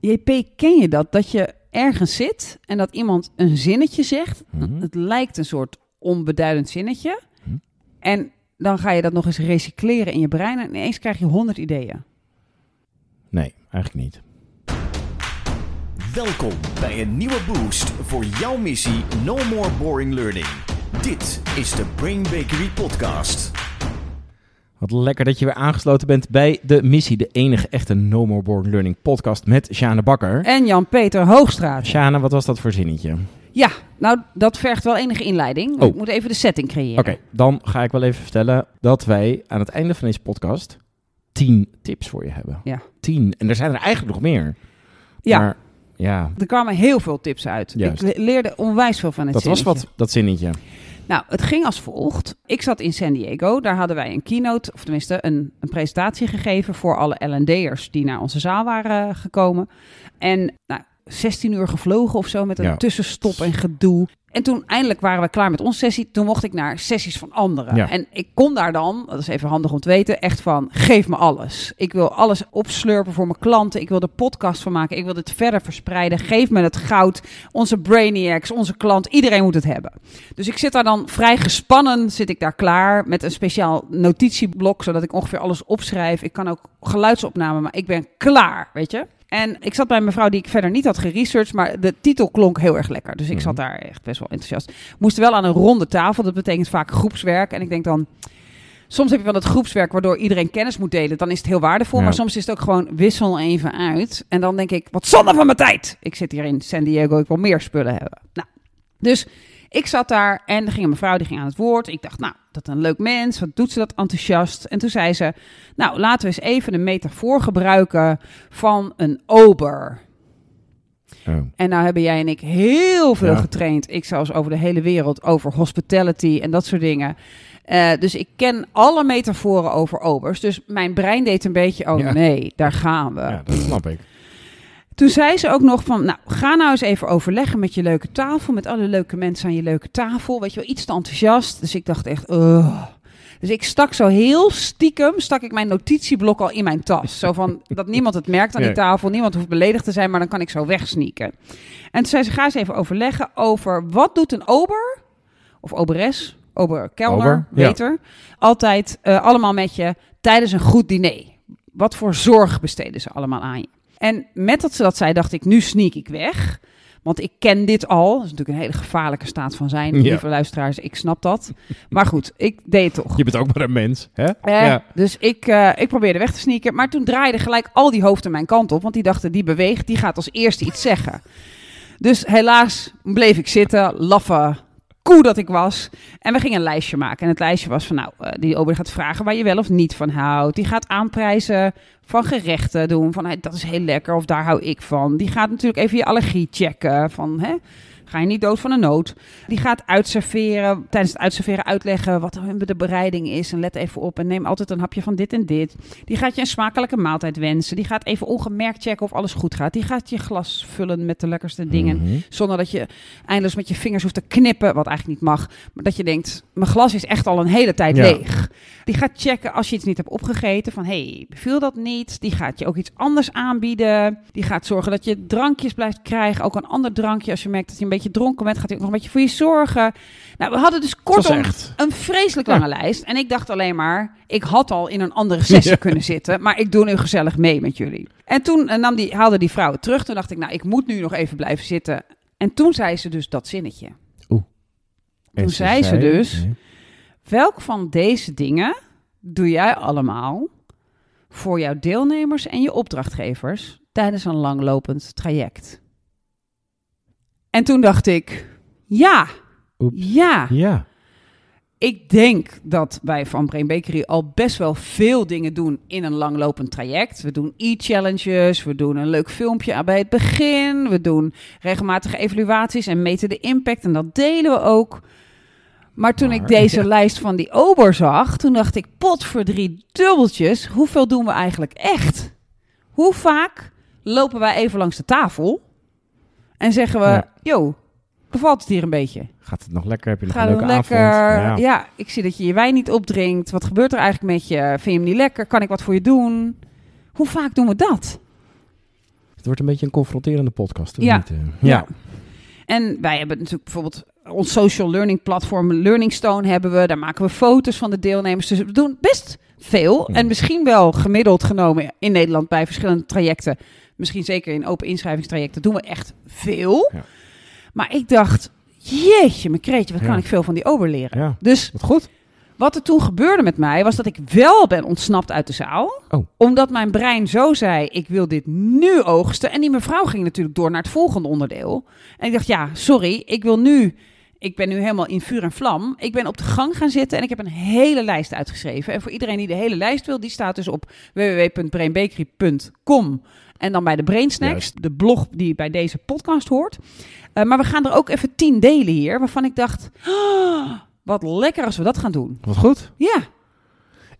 JP, ken je dat? Dat je ergens zit en dat iemand een zinnetje zegt. Mhm. Het lijkt een soort onbeduidend zinnetje. Mhm. En dan ga je dat nog eens recycleren in je brein en ineens krijg je honderd ideeën. Nee, eigenlijk niet. Welkom bij een nieuwe boost voor jouw missie No More Boring Learning. Dit is de Brain Bakery Podcast. Wat lekker dat je weer aangesloten bent bij de missie, de enige echte No More Boring Learning podcast met Sjane Bakker. En Jan-Peter Hoogstraat. Sjane, wat was dat voor zinnetje? Ja, nou, dat vergt wel enige inleiding. Oh. Ik moet even de setting creëren. Oké, dan ga ik wel even vertellen dat wij aan het einde van deze podcast tien tips voor je hebben. Ja. Tien. En er zijn er eigenlijk nog meer. Ja. Maar ja, Er kwamen heel veel tips uit. Juist. Ik le- leerde onwijs veel van het dat was wat, dat zinnetje. Nou, het ging als volgt. Ik zat in San Diego. Daar hadden wij een keynote, of tenminste een, een presentatie gegeven voor alle L&D'ers die naar onze zaal waren gekomen. En nou, 16 uur gevlogen of zo met een Ja. tussenstop en gedoe. En toen eindelijk waren we klaar met onze sessie. Toen mocht ik naar sessies van anderen. Ja. En ik kon daar dan, dat is even handig om te weten, echt van geef me alles. Ik wil alles opslurpen voor mijn klanten. Ik wil er podcast van maken. Ik wil dit verder verspreiden. Geef me het goud. Onze brainiacs, onze klant, iedereen moet het hebben. Dus ik zit daar dan vrij gespannen, zit ik daar klaar met een speciaal notitieblok, zodat ik ongeveer alles opschrijf. Ik kan ook geluidsopname, maar ik ben klaar, weet je. En ik zat bij een mevrouw die ik verder niet had geresearched, maar de titel klonk heel erg lekker. Dus ik Mhm. zat daar echt best wel enthousiast. Moest wel aan een ronde tafel, dat betekent vaak groepswerk. En ik denk dan, soms heb je wel dat groepswerk waardoor iedereen kennis moet delen. Dan is het heel waardevol, Ja. maar soms is het ook gewoon wissel even uit. En dan denk ik, wat zonde van mijn tijd. Ik zit hier in San Diego, ik wil meer spullen hebben. Nou, dus ik zat daar en er ging een mevrouw die ging aan het woord. Ik dacht, nou, dat is een leuk mens. Wat doet ze dat enthousiast? En toen zei ze, nou, laten we eens even een metafoor gebruiken van een ober. Oh. En nou hebben jij en ik heel veel Ja. getraind. Ik zelfs over de hele wereld, over hospitality en dat soort dingen. Eh, dus ik ken alle metaforen over obers. Dus mijn brein deed een beetje, oh Ja. nee, daar gaan we. Ja, dat snap ik. Toen zei ze ook nog van, nou, ga nou eens even overleggen met je leuke tafel, met alle leuke mensen aan je leuke tafel. Weet je wel, iets te enthousiast. Dus ik dacht echt, oh. Dus ik stak zo heel stiekem, stak ik mijn notitieblok al in mijn tas. Zo van, dat niemand het merkt aan die tafel, niemand hoeft beledigd te zijn, maar dan kan ik zo wegsneaken. En toen zei ze, ga eens even overleggen over, wat doet een ober, of oberes, Ober, ja. waiter, altijd eh, allemaal met je tijdens een goed diner. Wat voor zorg besteden ze allemaal aan je? En met dat ze dat zei, dacht ik, nu sneak ik weg. Want ik ken dit al. Dat is natuurlijk een hele gevaarlijke staat van zijn. Ja. Lieve luisteraars, ik snap dat. Maar goed, ik deed het toch. Je bent ook maar een mens, hè? Eh, ja. Dus ik, eh, ik probeerde weg te sneaken. Maar toen draaiden gelijk al die hoofden mijn kant op. Want die dachten, die beweegt, die gaat als eerste iets zeggen. Dus helaas bleef ik zitten, laffe koe dat ik was. En we gingen een lijstje maken. En het lijstje was van, nou, eh, die ober gaat vragen waar je wel of niet van houdt. Die gaat aanprijzen van gerechten doen. Van, hey, dat is heel lekker of daar hou ik van. Die gaat natuurlijk even je allergie checken. Van, hè, ga je niet dood van een nood. Die gaat uitserveren, tijdens het uitserveren uitleggen wat de bereiding is. En let even op en neem altijd een hapje van dit en dit. Die gaat je een smakelijke maaltijd wensen. Die gaat even ongemerkt checken of alles goed gaat. Die gaat je glas vullen met de lekkerste dingen. Mhm. Zonder dat je eindeloos met je vingers hoeft te knippen, wat eigenlijk niet mag. Maar dat je denkt, mijn glas is echt al een hele tijd Ja. leeg. Die gaat checken als je iets niet hebt opgegeten. Van, hey, beviel dat niet? Die gaat je ook iets anders aanbieden. Die gaat zorgen dat je drankjes blijft krijgen. Ook een ander drankje. Als je merkt dat je een beetje dronken bent, gaat hij ook nog een beetje voor je zorgen. Nou, we hadden dus kortom echt. een vreselijk lange lijst. En ik dacht alleen maar, ik had al in een andere sessie Ja. kunnen zitten. Maar ik doe nu gezellig mee met jullie. En toen eh, nam die, haalde die vrouw het terug. Toen dacht ik, nou, ik moet nu nog even blijven zitten. En toen zei ze dus dat zinnetje. En Toen zei ze dus- Nee. Welk van deze dingen doe jij allemaal voor jouw deelnemers en je opdrachtgevers tijdens een langlopend traject? En toen dacht ik, ja, Oeps. ja. Ja. Ik denk dat wij van Brain Bakery al best wel veel dingen doen in een langlopend traject. We doen e-challenges, we doen een leuk filmpje bij het begin, we doen regelmatige evaluaties en meten de impact en dat delen we ook. Maar toen ik deze ja. lijst van die ober zag, toen dacht ik, pot voor drie dubbeltjes, hoeveel doen we eigenlijk echt? Hoe vaak lopen wij even langs de tafel en zeggen we, yo, bevalt het hier een beetje? Gaat het nog lekker? Heb je nog Gaat een leuke lekker? avond? Ja. ik zie dat je je wijn niet opdrinkt. Wat gebeurt er eigenlijk met je? Vind je hem niet lekker? Kan ik wat voor je doen? Hoe vaak doen we dat? Het wordt een beetje een confronterende podcast. Ja. niet, eh? Ja. ja. En wij hebben natuurlijk bijvoorbeeld ons social learning platform Learning Stone hebben we. Daar maken we foto's van de deelnemers. Dus we doen best veel. En misschien wel gemiddeld genomen in Nederland bij verschillende trajecten. Misschien zeker in open inschrijvingstrajecten doen we echt veel. Ja. Maar ik dacht, jeetje, mijn kreetje, wat Ja. kan ik veel van die ober leren. Ja. Dus Wat goed. wat er toen gebeurde met mij, was dat ik wel ben ontsnapt uit de zaal. Oh. Omdat mijn brein zo zei, ik wil dit nu oogsten. En die mevrouw ging natuurlijk door naar het volgende onderdeel. En ik dacht, ja, sorry, ik wil nu... Ik ben nu helemaal in vuur en vlam. Ik ben op de gang gaan zitten en ik heb een hele lijst uitgeschreven. En voor iedereen die de hele lijst wil, die staat dus op www.brainbakery.com. En dan bij de Brain Snacks, Juist. de blog die bij deze podcast hoort. Eh, maar we gaan er ook even tien delen hier, waarvan ik dacht... "Ah, wat lekker als we dat gaan doen. Wat goed. Ja,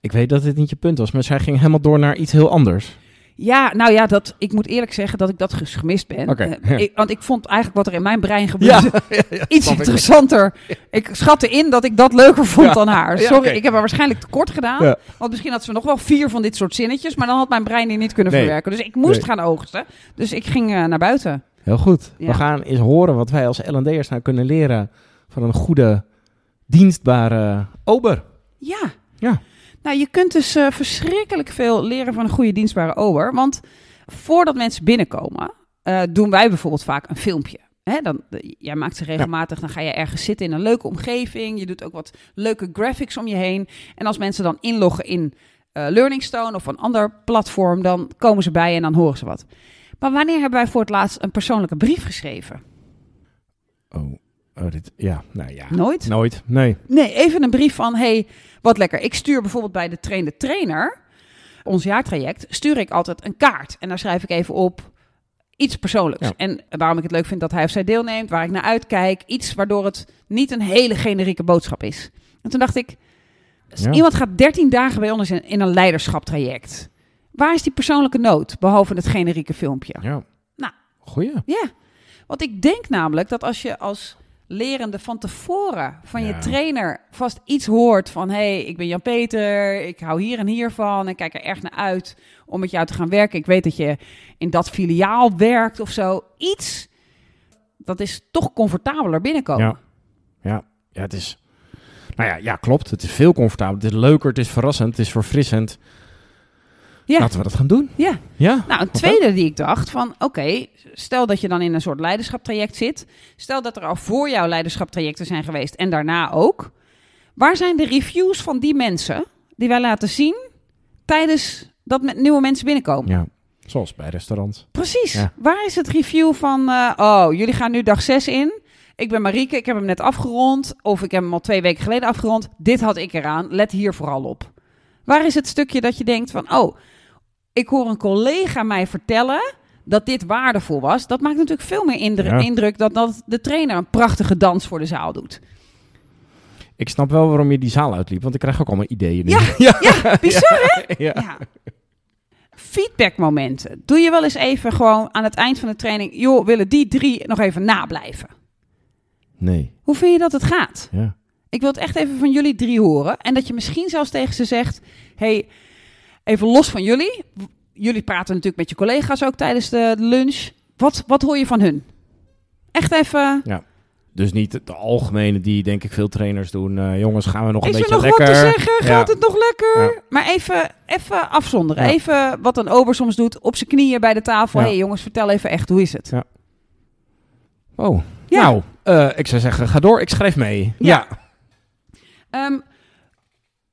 Ik weet dat dit niet je punt was, maar zij ging helemaal door naar iets heel anders. Ja, nou ja, dat, ik moet eerlijk zeggen dat ik dat gemist ben. Oké, Eh, ja. ik- want ik vond eigenlijk wat er in mijn brein gebeurde iets interessanter. Ik schatte in dat ik dat leuker vond dan haar. Sorry, ik heb haar waarschijnlijk tekort gedaan. Want misschien had ze nog wel vier van dit soort zinnetjes. Maar dan had mijn brein die niet kunnen Nee. verwerken. Dus ik moest Nee. gaan oogsten. Dus ik ging eh, naar buiten. Heel goed. We gaan eens horen wat wij als L&D'ers nou kunnen leren van een goede, dienstbare ober. Ja. Ja. Nou, je kunt dus eh, verschrikkelijk veel leren van een goede dienstbare ober. Want voordat mensen binnenkomen, eh, doen wij bijvoorbeeld vaak een filmpje. Hè, dan, de- jij maakt ze regelmatig, dan ga je ergens zitten in een leuke omgeving. Je doet ook wat leuke graphics om je heen. En als mensen dan inloggen in eh Learning Stone of een ander platform, dan komen ze bij en dan horen ze wat. Maar wanneer hebben wij voor het laatst een persoonlijke brief geschreven? Oh, oh dit, ja, nou ja. Nooit? Nooit, nee. Nee, even een brief van, hey, wat lekker. Ik stuur bijvoorbeeld bij de trainde trainer, ons jaartraject, stuur ik altijd een kaart. En daar schrijf ik even op iets persoonlijks. Ja. En waarom ik het leuk vind dat hij of zij deelneemt, waar ik naar uitkijk. Iets waardoor het niet een hele generieke boodschap is. En toen dacht ik, s- Ja. iemand gaat 13 dagen bij ons in, in een leiderschaptraject. Waar is die persoonlijke nood, behalve het generieke filmpje? Ja. Nou. Goeie. Ja, want ik denk namelijk dat als je als lerende van tevoren van je trainer vast iets hoort van... hé, hey, ik ben Jan-Peter, ik hou hier en hier van... en kijk er erg naar uit om met jou te gaan werken. Ik weet dat je in dat filiaal werkt of zo. Iets, dat is toch comfortabeler binnenkomen. Ja. Ja, ja, het is... Nou ja, ja, klopt. Het is veel comfortabeler. Het is leuker, het is verrassend, het is verfrissend. Ja. Laten we dat gaan doen. Ja. Ja. Nou, een tweede die ik dacht van, oké, stel dat je dan in een soort leiderschaptraject zit. Stel dat er al voor jou leiderschaptrajecten zijn geweest en daarna ook. Waar zijn de reviews van die mensen die wij laten zien tijdens dat met nieuwe mensen binnenkomen? Ja, zoals bij restaurants. Precies. Ja. Waar is het review van, eh, oh, jullie gaan nu dag 6 in. Ik ben Marieke, ik heb hem net afgerond. Of ik heb hem al twee weken geleden afgerond. Dit had ik eraan. Let hier vooral op. Waar is het stukje dat je denkt van, oh, ik hoor een collega mij vertellen dat dit waardevol was. Dat maakt natuurlijk veel meer indru- Ja. indruk dan dat de trainer een prachtige dans voor de zaal doet. Ik snap wel waarom je die zaal uitliep, want ik krijg ook allemaal ideeën nu. Ja, ja, bizar hè? ja. Ja. Feedbackmomenten. Doe je wel eens even gewoon aan het eind van de training, joh, willen die drie nog even nablijven? Nee, Hoe vind je dat het gaat? ja. Ik wil het echt even van jullie drie horen. En dat je misschien zelfs tegen ze zegt: hey, even los van jullie. Jullie praten natuurlijk met je collega's ook tijdens de lunch. Wat, wat hoor je van hun? Echt even. Dus niet de algemene die denk ik veel trainers doen. Eh, jongens, gaan we nog een Is er beetje nog lekker? wat te zeggen? Gaat Ja. het nog lekker? Ja. Maar even, even afzonderen. Ja. Even wat een ober soms doet. Op zijn knieën bij de tafel. Ja. hey, jongens, vertel even echt. Hoe is het? Ja. Oh, Ja. nou, eh, ik zou zeggen, ga door, ik schrijf mee. Ja. Ehm,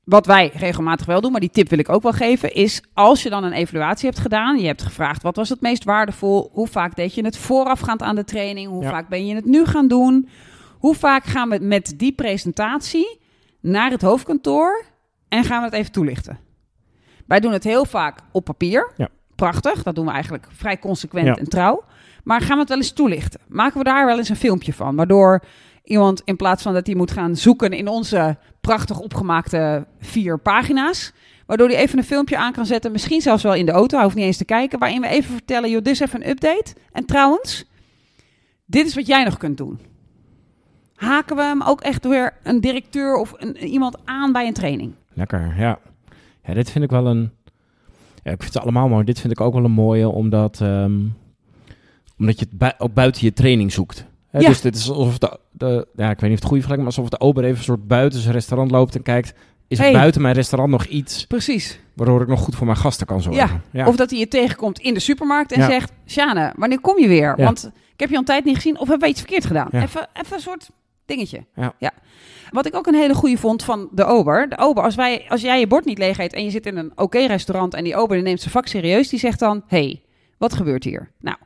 wat wij regelmatig wel doen, maar die tip wil ik ook wel geven, is als je dan een evaluatie hebt gedaan, je hebt gevraagd wat was het meest waardevol, hoe vaak deed je het voorafgaand aan de training, hoe Ja. vaak ben je het nu gaan doen, hoe vaak gaan we met die presentatie naar het hoofdkantoor en gaan we het even toelichten. Wij doen het heel vaak op papier. Ja. Prachtig, dat doen we eigenlijk vrij consequent Ja. en trouw. Maar gaan we het wel eens toelichten? Maken we daar wel eens een filmpje van? Waardoor iemand in plaats van dat hij moet gaan zoeken in onze prachtig opgemaakte vier pagina's, waardoor hij even een filmpje aan kan zetten, misschien zelfs wel in de auto, hij hoeft niet eens te kijken, waarin we even vertellen, joh, dit is even een update. En trouwens, dit is wat jij nog kunt doen. Haken we hem ook echt weer een directeur of een, iemand aan bij een training? Lekker, ja. Ja, dit vind ik wel een... Ik vind het allemaal mooi. Dit vind ik ook wel een mooie, omdat... ehm, omdat je het ook buiten je training zoekt. Hè, Ja. Dus dit is alsof de, de, ja, ik weet niet of het goede vergelijking maar alsof de ober even een soort buiten zijn restaurant loopt en kijkt, is er Hey. buiten mijn restaurant nog iets Precies. waardoor ik nog goed voor mijn gasten kan zorgen? Ja. Of dat hij je tegenkomt in de supermarkt en zegt... Sjane, wanneer kom je weer? Want ik heb je al een tijd niet gezien of hebben we iets verkeerd gedaan? Even, even een soort dingetje. Ja. Wat ik ook een hele goede vond van de ober. De ober, als, wij, als jij je bord niet leeg eet en je zit in een oké restaurant... en die ober die neemt zijn vak serieus, die zegt dan... hey, wat gebeurt hier? Nou,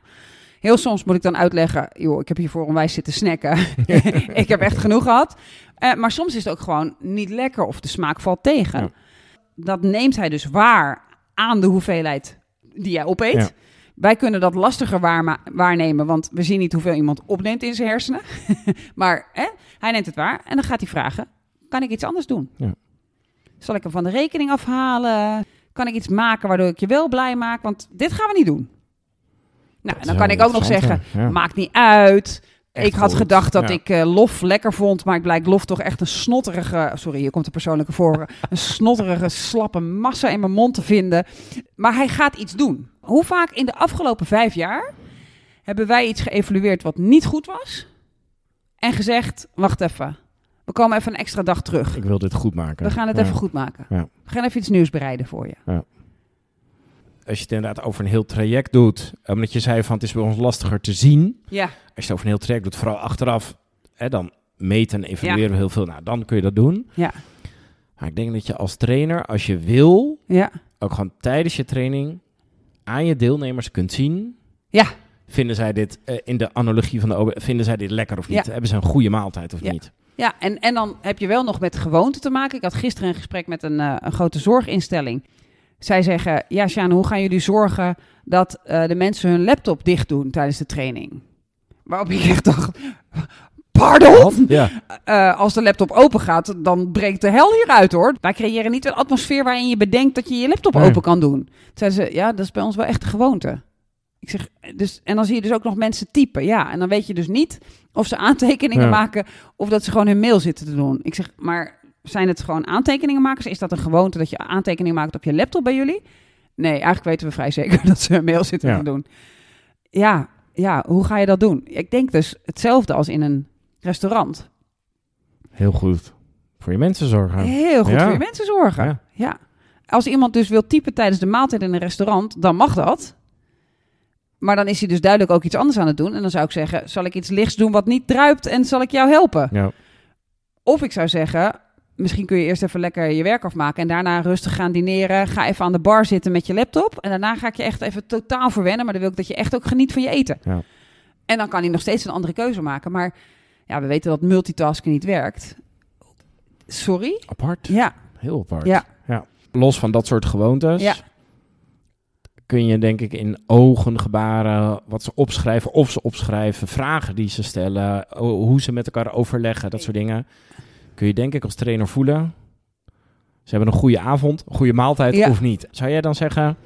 heel soms moet ik dan uitleggen... joh, ik heb hier voor onwijs zitten snacken. ik heb echt genoeg gehad. Eh, maar soms is het ook gewoon niet lekker of de smaak valt tegen. Ja. Dat neemt hij dus waar aan de hoeveelheid die jij opeet. Ja. Wij kunnen dat lastiger waarnemen, want we zien niet hoeveel iemand opneemt in zijn hersenen. maar hè, hij neemt het waar en dan gaat hij vragen: kan ik iets anders doen? Ja. Zal ik hem van de rekening afhalen? Kan ik iets maken waardoor ik je wel blij maak? Want dit gaan we niet doen. Nou, en dan kan ik ook nog zeggen: Ja. maakt niet uit. Echt ik had goed. gedacht dat Ja. ik eh, lof lekker vond, maar ik blijkt lof toch echt een snotterige... Sorry, hier komt de persoonlijke voor. een snotterige, slappe massa in mijn mond te vinden. Maar hij gaat iets doen. Hoe vaak in de afgelopen vijf jaar hebben wij iets geëvalueerd wat niet goed was? En gezegd, wacht even, we komen even een extra dag terug. Ik wil dit goed maken. We gaan het Ja. even goed maken. Ja. We gaan even iets nieuws bereiden voor je. Als je het inderdaad over een heel traject doet, omdat je zei van het is bij ons lastiger te zien. Ja, Als je het over een heel traject doet, vooral achteraf, hè, dan meten en evalueren we heel veel. Nou, dan kun je dat doen. ja, Maar ik denk dat je als trainer, als je wil, ja. ook gewoon tijdens je training aan je deelnemers kunt zien. Ja. Vinden zij dit, eh, in de analogie van de OB, vinden zij dit lekker of niet? Ja. Hebben ze een goede maaltijd of Ja. niet? Ja, en, en dan heb je wel nog met gewoonte te maken. Ik had gisteren een gesprek met een, eh, een grote zorginstelling. Zij zeggen, ja Sjaan, hoe gaan jullie zorgen dat eh, de mensen hun laptop dicht doen tijdens de training? Waarop ik echt dacht, pardon? Ja. Eh, als de laptop open gaat, dan breekt de hel hieruit hoor. Wij creëren niet een atmosfeer waarin je bedenkt dat je je laptop Nee. open kan doen. Toen zeiden ze, ja, dat is bij ons wel echt de gewoonte. Ik zeg, dus, en dan zie je dus ook nog mensen typen. Ja, en dan weet je dus niet of ze aantekeningen Ja. maken of dat ze gewoon hun mail zitten te doen. Ik zeg, maar zijn het gewoon aantekeningenmakers? Is dat een gewoonte dat je aantekeningen maakt op je laptop bij jullie? Nee, eigenlijk weten we vrij zeker dat ze hun mail zitten Ja. te doen. Ja, ja, hoe ga je dat doen? Ik denk dus hetzelfde als in een restaurant. Heel goed. Voor je mensen zorgen. Heel goed Ja. voor je mensen zorgen. Ja. Ja. Als iemand dus wil typen tijdens de maaltijd in een restaurant, dan mag dat. Maar dan is hij dus duidelijk ook iets anders aan het doen. En dan zou ik zeggen, zal ik iets lichts doen wat niet druipt en zal ik jou helpen? Ja. Of ik zou zeggen, misschien kun je eerst even lekker je werk afmaken en daarna rustig gaan dineren. Ga even aan de bar zitten met je laptop. En daarna ga ik je echt even totaal verwennen. Maar dan wil ik dat je echt ook geniet van je eten. Ja. En dan kan hij nog steeds een andere keuze maken. Maar ja, we weten dat multitasken niet werkt. Sorry? Apart. Ja, Heel apart. Ja. Los van dat soort gewoontes. Ja. Kun je denk ik in ogen gebaren wat ze opschrijven, of ze opschrijven, vragen die ze stellen, hoe ze met elkaar overleggen, dat soort dingen. Kun je denk ik als trainer voelen. Ze hebben een goede avond, een goede maaltijd Ja. of niet. Zou jij dan zeggen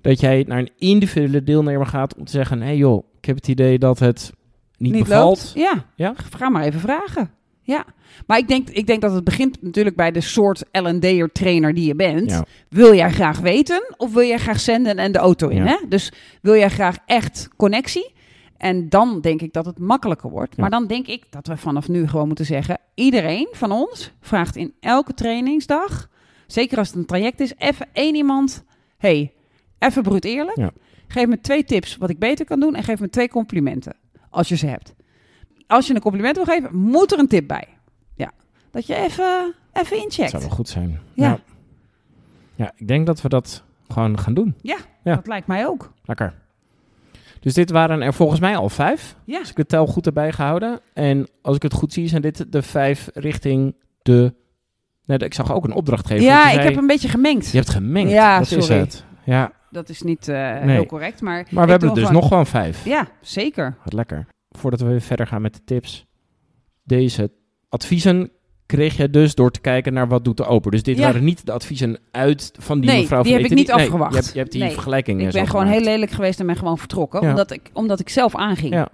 dat jij naar een individuele deelnemer gaat om te zeggen: hé hey joh, ik heb het idee dat het niet, bevalt. loopt. Ja. Ja? ga maar even vragen. Ja, maar ik denk, ik denk dat het begint natuurlijk bij de soort L&D'er trainer die je bent. Ja. Wil jij graag weten of wil jij graag zenden en de auto in? Ja. Hè? Dus wil jij graag echt connectie? En dan denk ik dat het makkelijker wordt. Ja. Maar dan denk ik dat we vanaf nu gewoon moeten zeggen... iedereen van ons vraagt in elke trainingsdag... zeker als het een traject is, even één iemand... hey, even bruut eerlijk. Ja. Geef me twee tips wat ik beter kan doen... en geef me twee complimenten, als je ze hebt. Als je een compliment wil geven, moet er een tip bij. Ja, dat je even, even Dat incheckt. zou wel goed zijn. Ja. ja. Ja, ik denk dat we dat gewoon gaan doen. Ja. Dat lijkt mij ook. Lekker. Dus dit waren er volgens mij al vijf. Ja. Als ik het tel goed erbij gehouden. En als ik het goed zie, zijn dit de vijf richting de... Nee, ik zag ook een opdrachtgever. Ja, die ik zei, heb een beetje gemengd. Je hebt gemengd. Ja, dat is het. Ja, Dat is niet eh, Nee. heel correct, maar... maar we hebben er dus gewoon- nog gewoon vijf. Ja, zeker. Wat lekker. Voordat we weer verder gaan met de tips. Deze adviezen kreeg je dus door te kijken naar wat doet de open. Dus dit Ja. waren niet de adviezen uit van die Nee, mevrouw die van heb ik niet Nee, afgewacht. je, hebt, je hebt die Nee, vergelijking Ik eh, ben gewoon gemaakt. heel lelijk geweest en ben gewoon vertrokken. Ja. Omdat, ik, omdat ik zelf aanging. Ja.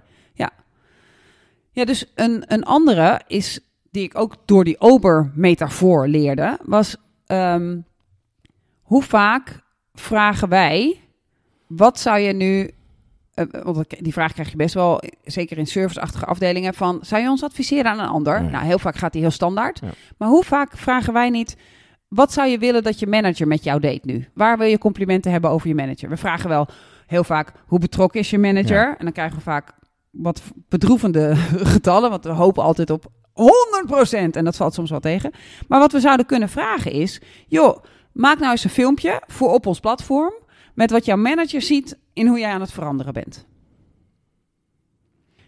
Ja, dus een, een andere is, die ik ook door die ober-metafoor leerde, was ehm, hoe vaak vragen wij, wat zou je nu want dat- die vraag krijg je best wel, zeker in serviceachtige afdelingen, van zou je ons adviseren aan een ander? Nou, heel vaak gaat die heel standaard. Ja. Maar hoe vaak vragen wij niet, wat zou je willen dat je manager met jou deed nu? Waar wil je complimenten hebben over je manager? We vragen wel heel vaak, hoe betrokken is je manager? Ja. En dan krijgen we vaak wat bedroevende getallen, want we hopen altijd op 100% en dat valt soms wel tegen. Maar wat we zouden kunnen vragen is, joh, maak nou eens een filmpje voor op ons platform met wat jouw manager ziet in hoe jij aan het veranderen bent.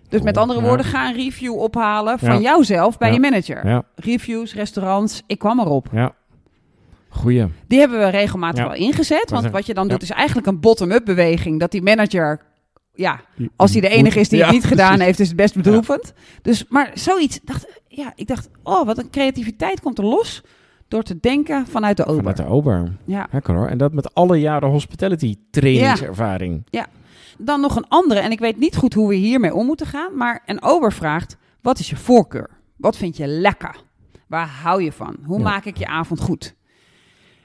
Dus met andere ja. woorden, ga een review ophalen van Ja. jouzelf bij Ja. je manager. Reviews, restaurants, ik kwam erop. ja. Goeie. Die hebben we regelmatig wel ingezet. Want wat je dan doet is eigenlijk een bottom-up beweging. Dat die manager, ja, als hij de enige is die het niet gedaan heeft, is het best bedroevend. Dus, maar zoiets, dacht, ja, ik dacht, oh, wat een creativiteit komt er los door te denken vanuit de ober. Vanuit de Ober. Ja. Lekker hoor. En dat met alle jaren hospitality trainingservaring. Dan nog een andere, en ik weet niet goed hoe we hiermee om moeten gaan, maar een ober vraagt, wat is je voorkeur? Wat vind je lekker? Waar hou je van? Hoe Ja. maak ik je avond goed?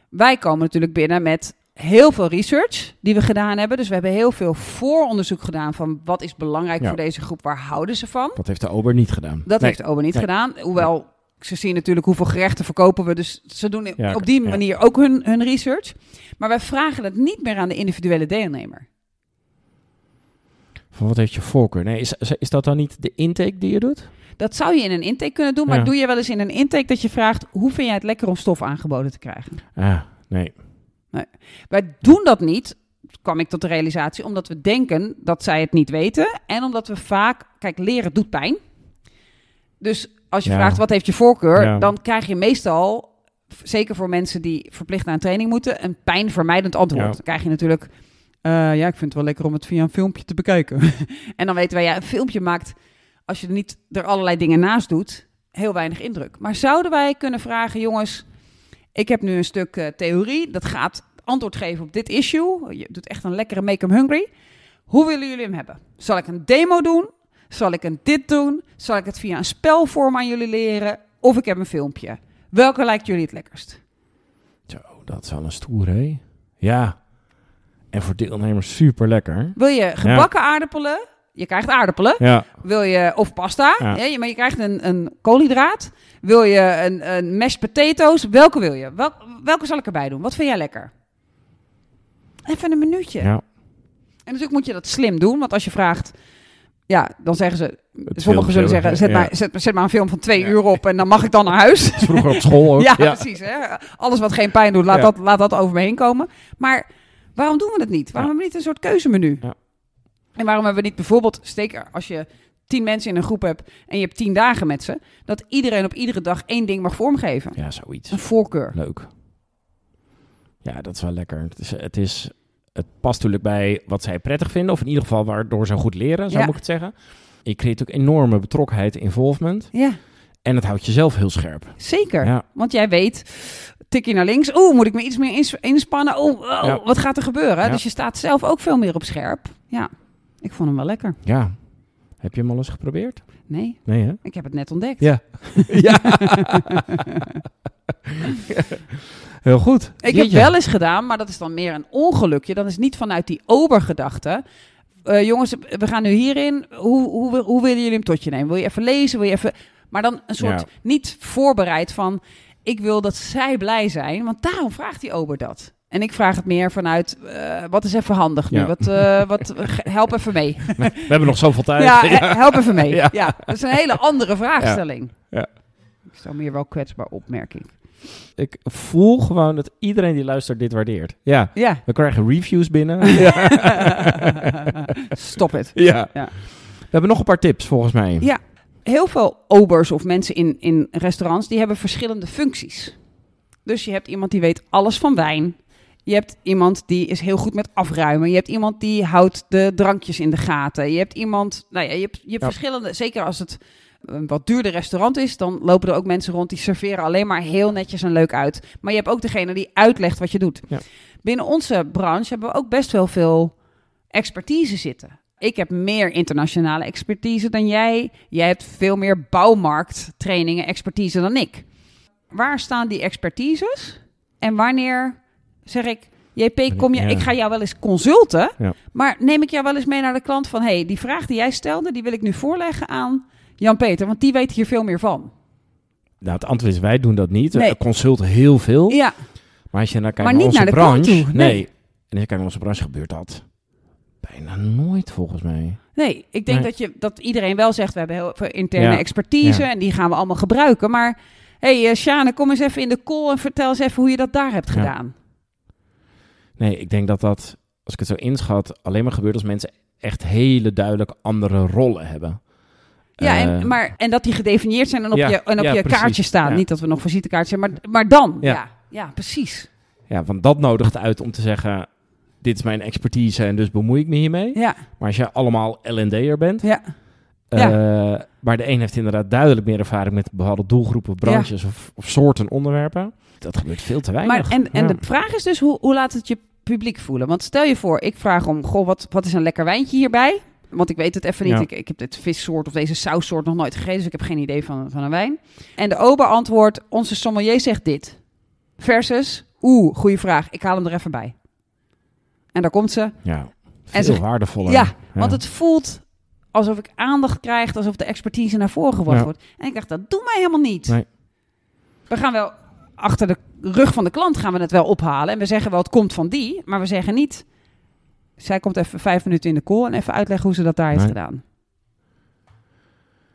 Wij komen natuurlijk binnen met heel veel research die we gedaan hebben. Dus we hebben heel veel vooronderzoek gedaan van wat is belangrijk Ja. voor deze groep, waar houden ze van? Dat heeft de Ober niet gedaan. Dat Nee. heeft de ober niet Nee. gedaan. Hoewel ze zien natuurlijk hoeveel gerechten verkopen we. Dus ze doen Ja, op die ja. manier ook hun, hun research. Maar wij vragen het niet meer aan de individuele deelnemer. Van wat heeft je voorkeur? Nee, is, is dat dan niet de intake die je doet? Dat zou je in een intake kunnen doen, maar Ja. doe je wel eens in een intake dat je vraagt: hoe vind jij het lekker om stof aangeboden te krijgen? Ah, nee. Wij doen dat niet, kwam ik tot de realisatie, omdat we denken dat zij het niet weten en omdat we vaak, kijk, leren doet pijn. Dus als je Ja. vraagt wat heeft je voorkeur, Ja. dan krijg je meestal, zeker voor mensen die verplicht aan training moeten, een pijnvermijdend antwoord. Ja. Dan krijg je natuurlijk, eh, ja, ik vind het wel lekker om het via een filmpje te bekijken. en dan weten wij, ja, een filmpje maakt, als je er niet er allerlei dingen naast doet, heel weinig indruk. Maar zouden wij kunnen vragen, jongens, ik heb nu een stuk eh, theorie, dat gaat antwoord geven op dit issue. Je doet echt een lekkere make 'em hungry. Hoe willen jullie hem hebben? Zal ik een demo doen? Zal ik een dit doen? Zal ik het via een spelvorm aan jullie leren? Of ik heb een filmpje. Welke lijkt jullie het lekkerst? Zo, dat is wel een stoer, hè? Ja. En voor deelnemers super lekker. Wil je gebakken aardappelen? Je krijgt aardappelen. Ja. Wil je, of pasta, Ja. ja, maar je krijgt een, een koolhydraat. Wil je een, een mashed potatoes? Welke wil je? Wel, welke zal ik erbij doen? Wat vind jij lekker? Even een minuutje. ja. En natuurlijk moet je dat slim doen, want als je vraagt, ja, dan zeggen ze, Het sommigen zullen zeggen, zet, ja. maar, zet, zet maar een film van twee Ja. uur op en dan mag ik dan naar huis. Dat is vroeger op school ook. ja, precies. Hè? Alles wat geen pijn doet, laat, dat, laat dat over me heen komen. Maar waarom doen we het niet? Waarom hebben we niet een soort keuzemenu? Ja. En waarom hebben we niet bijvoorbeeld, steker als je tien mensen in een groep hebt en je hebt tien dagen met ze, dat iedereen op iedere dag één ding mag vormgeven? Ja, zoiets. Een voorkeur. Leuk. Ja, dat is wel lekker. Het, is, het, is, het past natuurlijk bij wat zij prettig vinden, of in ieder geval waardoor ze goed leren, zo Ja. moet ik het zeggen. Je creëert ook enorme betrokkenheid, involvement. Ja, En het houdt jezelf heel scherp. zeker. Ja, Want jij weet, tikje naar links. Oeh, moet ik me iets meer ins- inspannen? Oeh, oh, Ja. wat gaat er gebeuren? Ja. Dus je staat zelf ook veel meer op scherp. Ja, ik vond hem wel lekker. ja. Heb je hem al eens geprobeerd? Nee, Nee, hè? ik heb het net ontdekt. Ja. ja. heel goed. Ik heb Jeetje. wel eens gedaan, maar dat is dan meer een ongelukje. Dat is niet vanuit die obergedachte. Eh, jongens, we gaan nu hierin. Hoe, hoe, hoe willen jullie hem tot je nemen? Wil je even lezen? Wil je even... Maar dan een soort Ja. niet voorbereid van... Ik wil dat zij blij zijn, want daarom vraagt die ober dat. En ik vraag het meer vanuit, eh, wat is even handig nu? Ja. Wat, eh, wat, help even mee. We hebben nog zoveel tijd. Ja, he- help even mee. Ja. Ja. dat is een hele andere vraagstelling. Ja. Ik stel meer wel kwetsbaar op, merk ik. Ik voel gewoon dat iedereen die luistert dit waardeert. Ja. Ja. We krijgen reviews binnen. ja. Stop het. ja. Ja. We hebben nog een paar tips volgens mij. Ja. Heel veel obers of mensen in, in restaurants, die hebben verschillende functies. Dus je hebt iemand die weet alles van wijn. Je hebt iemand die is heel goed met afruimen. Je hebt iemand die houdt de drankjes in de gaten. Je hebt iemand, nou ja, je hebt, je hebt Ja. verschillende, zeker als het een wat duurder restaurant is, dan lopen er ook mensen rond die serveren alleen maar heel netjes en leuk uit. Maar je hebt ook degene die uitlegt wat je doet. Ja. Binnen onze branche hebben we ook best wel veel expertise zitten. Ik heb meer internationale expertise dan jij. Jij hebt veel meer bouwmarkttrainingen, expertise dan ik. Waar staan die expertises? En wanneer zeg ik, JP, kom je, Ja. ik ga jou wel eens consulten, Ja. maar neem ik jou wel eens mee naar de klant van, hey, die vraag die jij stelde, die wil ik nu voorleggen aan Jan-Peter, want die weet hier veel meer van. Nou, het antwoord is, wij doen dat niet. Nee. We consulten heel veel. Ja, Maar als je naar kijkt Maar naar niet onze naar de branche... toe, Nee. nee. En als je kijkt naar onze branche, gebeurt dat bijna nooit, volgens mij. nee, ik denk Nee. dat, je, dat iedereen wel zegt, we hebben heel veel interne Ja. expertise Ja. en die gaan we allemaal gebruiken, maar hey, eh, Sjane, kom eens even in de call en vertel eens even hoe je dat daar hebt Ja. gedaan. Nee, ik denk dat dat, als ik het zo inschat, alleen maar gebeurt als mensen echt hele duidelijk andere rollen hebben. Ja, Eh, en, maar, en dat die gedefinieerd zijn en op Ja, je, en op ja, je precies. kaartje staan. Ja. Niet dat we nog visitekaartjes hebben, maar, maar dan. Ja. Ja. Ja, precies. Ja, want dat nodigt uit om te zeggen, dit is mijn expertise en dus bemoei ik me hiermee. Ja, Maar als je allemaal L&D'er bent, ja, eh, maar de een heeft inderdaad duidelijk meer ervaring met bepaalde doelgroepen, branches of, of soorten onderwerpen. Dat gebeurt veel te weinig. maar en, en Ja. de vraag is dus, hoe, hoe laat het je publiek voelen? Want stel je voor, ik vraag om, goh, wat, wat is een lekker wijntje hierbij? Want ik weet het even niet. Ja. Ik, ik heb dit vissoort of deze saussoort nog nooit gegeten, dus ik heb geen idee van, van een wijn. En de ober antwoordt, onze sommelier zegt dit. Versus, oeh, goede vraag, ik haal hem er even bij. En daar komt ze. Ja, veel ze- waardevoller. Ja, Want het voelt alsof ik aandacht krijg, alsof de expertise naar voren gebracht Ja. wordt. En ik dacht, dat doen wij helemaal niet. Nee. We gaan wel achter de rug van de klant gaan we het wel ophalen. En we zeggen wel, het komt van die. Maar we zeggen niet, zij komt even vijf minuten in de call en even uitleggen hoe ze dat daar heeft gedaan.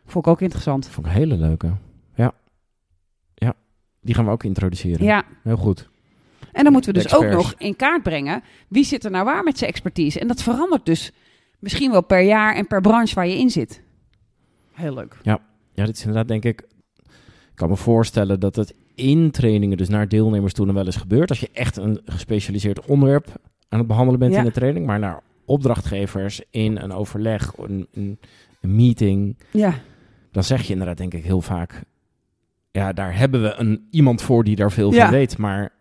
Vond ik ook interessant. vond ik een hele leuke. Ja. Ja, die gaan we ook introduceren. Ja, Heel goed. En dan moeten we dus ook nog in kaart brengen, wie zit er nou waar met zijn expertise. En dat verandert dus misschien wel per jaar en per branche waar je in zit. Heel leuk. Ja, dit is inderdaad denk ik... Ik kan me voorstellen dat het in trainingen, dus naar deelnemers toe, nog wel eens gebeurt. Als je echt een gespecialiseerd onderwerp aan het behandelen bent Ja. in de training. Maar naar opdrachtgevers in een overleg, een, een, een meeting. Ja, Dan zeg je inderdaad denk ik heel vaak... Ja, daar hebben we een, iemand voor die daar veel Ja. van weet. Maar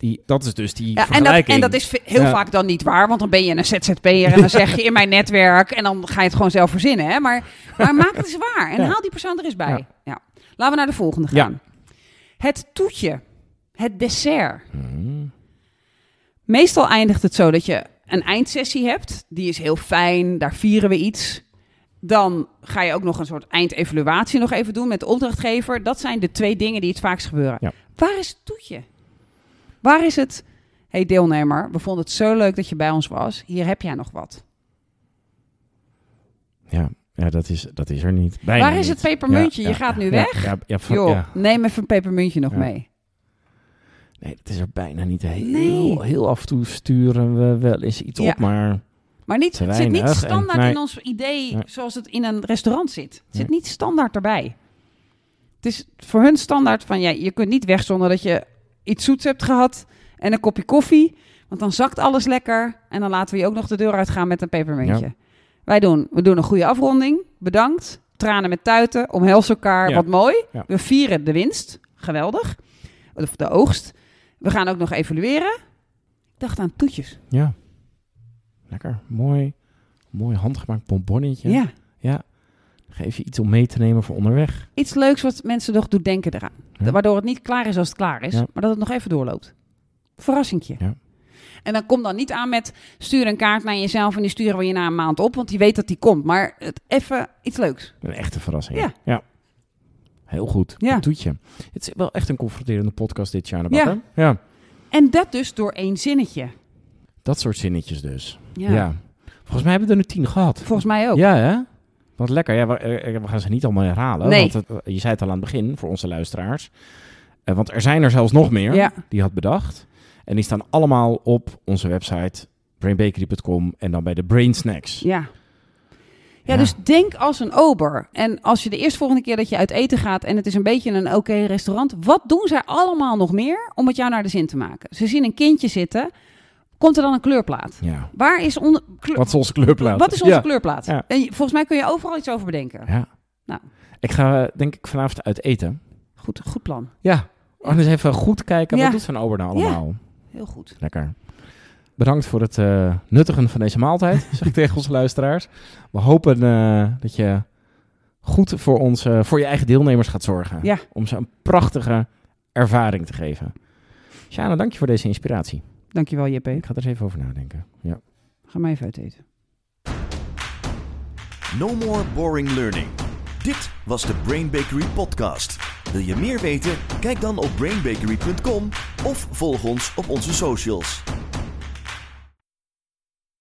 die, dat is dus die Ja, en, dat, vergelijking. en dat is heel Ja. vaak dan niet waar, want dan ben je een ZZP'er en dan zeg je in mijn netwerk en dan ga je het gewoon zelf verzinnen. Hè? Maar, maar maak het eens waar en Ja. haal die persoon er eens bij. Ja. Laten we naar de volgende gaan. Het toetje, het dessert. Hmm. Meestal eindigt het zo dat je een eindsessie hebt, die is heel fijn, daar vieren we iets. Dan ga je ook nog een soort eindevaluatie nog even doen met de opdrachtgever. Dat zijn de twee dingen die het vaakst gebeuren. Waar is het toetje? Waar is het? hey deelnemer, we vonden het zo leuk dat je bij ons was. Hier heb jij nog wat. Ja, ja dat, is, dat is er niet. Bijna Waar is niet. het pepermuntje? Ja, Je ja, gaat nu weg. Ja, ja, van- Joh, neem even een pepermuntje nog mee. Nee, dat is er bijna niet. Heel, Nee. heel af en toe sturen we wel eens iets op, maar Maar niet, het zit niet en- standaard in ons idee zoals het in een restaurant zit. Het zit niet standaard erbij. Het is voor hun standaard van, ja, je kunt niet weg zonder dat je iets zoets hebt gehad en een kopje koffie. Want dan zakt alles lekker en dan laten we je ook nog de deur uitgaan met een pepermuntje. Ja. Wij doen, we doen een goede afronding. Bedankt. Tranen met tuiten. Omhels elkaar. Ja. Wat mooi. Ja. We vieren de winst. Geweldig. Of de oogst. We gaan ook nog evalueren. Ik dacht aan toetjes. ja. Lekker, mooi. Mooi handgemaakt bonbonnetje. ja. Geef je iets om mee te nemen voor onderweg. iets leuks wat mensen nog doet denken eraan. Ja. Waardoor het niet klaar is als het klaar is, Ja. maar dat het nog even doorloopt. Verrassingje. Ja. En dan kom dan niet aan met stuur een kaart naar jezelf en die sturen we je na een maand op, want die weet dat die komt. Maar het even iets leuks. Een echte verrassing. Ja. ja. Heel goed. Ja. Een toetje. Het is wel echt een confronterende podcast dit jaar. Ja. Ja. ja. En dat dus door één zinnetje. Dat soort zinnetjes dus. Ja. Ja. Volgens mij hebben we er nu tien gehad. Volgens mij ook. Ja, hè? Wat lekker. Ja, we, eh, we gaan ze niet allemaal herhalen. Nee. Want het, je zei het al aan het begin voor onze luisteraars. Eh, want er zijn er zelfs nog meer Ja. die had bedacht. En die staan allemaal op onze website brainbakery.com en dan bij de Brain Snacks. Ja. Ja, Ja. dus denk als een ober. En als je de eerstvolgende keer dat je uit eten gaat en het is een beetje een oké restaurant, wat doen zij allemaal nog meer om het jou naar de zin te maken? Ze zien een kindje zitten, komt er dan een kleurplaat? Ja. Waar is kleur- Wat is onze kleurplaat? Wat is onze ja. kleurplaat? Ja. En volgens mij kun je overal iets over bedenken. Ja. Nou. Ik ga denk ik vanavond uit eten. Goed, goed plan. Ja. Oh, eens even goed kijken. Wat doet zo'n ober nou allemaal? Heel goed. Lekker. Bedankt voor het eh, nuttigen van deze maaltijd, zeg ik tegen onze luisteraars. We hopen eh, dat je goed voor, ons, eh, voor je eigen deelnemers gaat zorgen. Ja. Om ze een prachtige ervaring te geven. Sjana, dank je voor deze inspiratie. Dankjewel, JP. Ik ga er eens even over nadenken. Ja. Ga maar even uit eten. No more boring learning. Dit was de Brain Bakery podcast. Wil je meer weten? Kijk dan op brainbakery.com of volg ons op onze socials.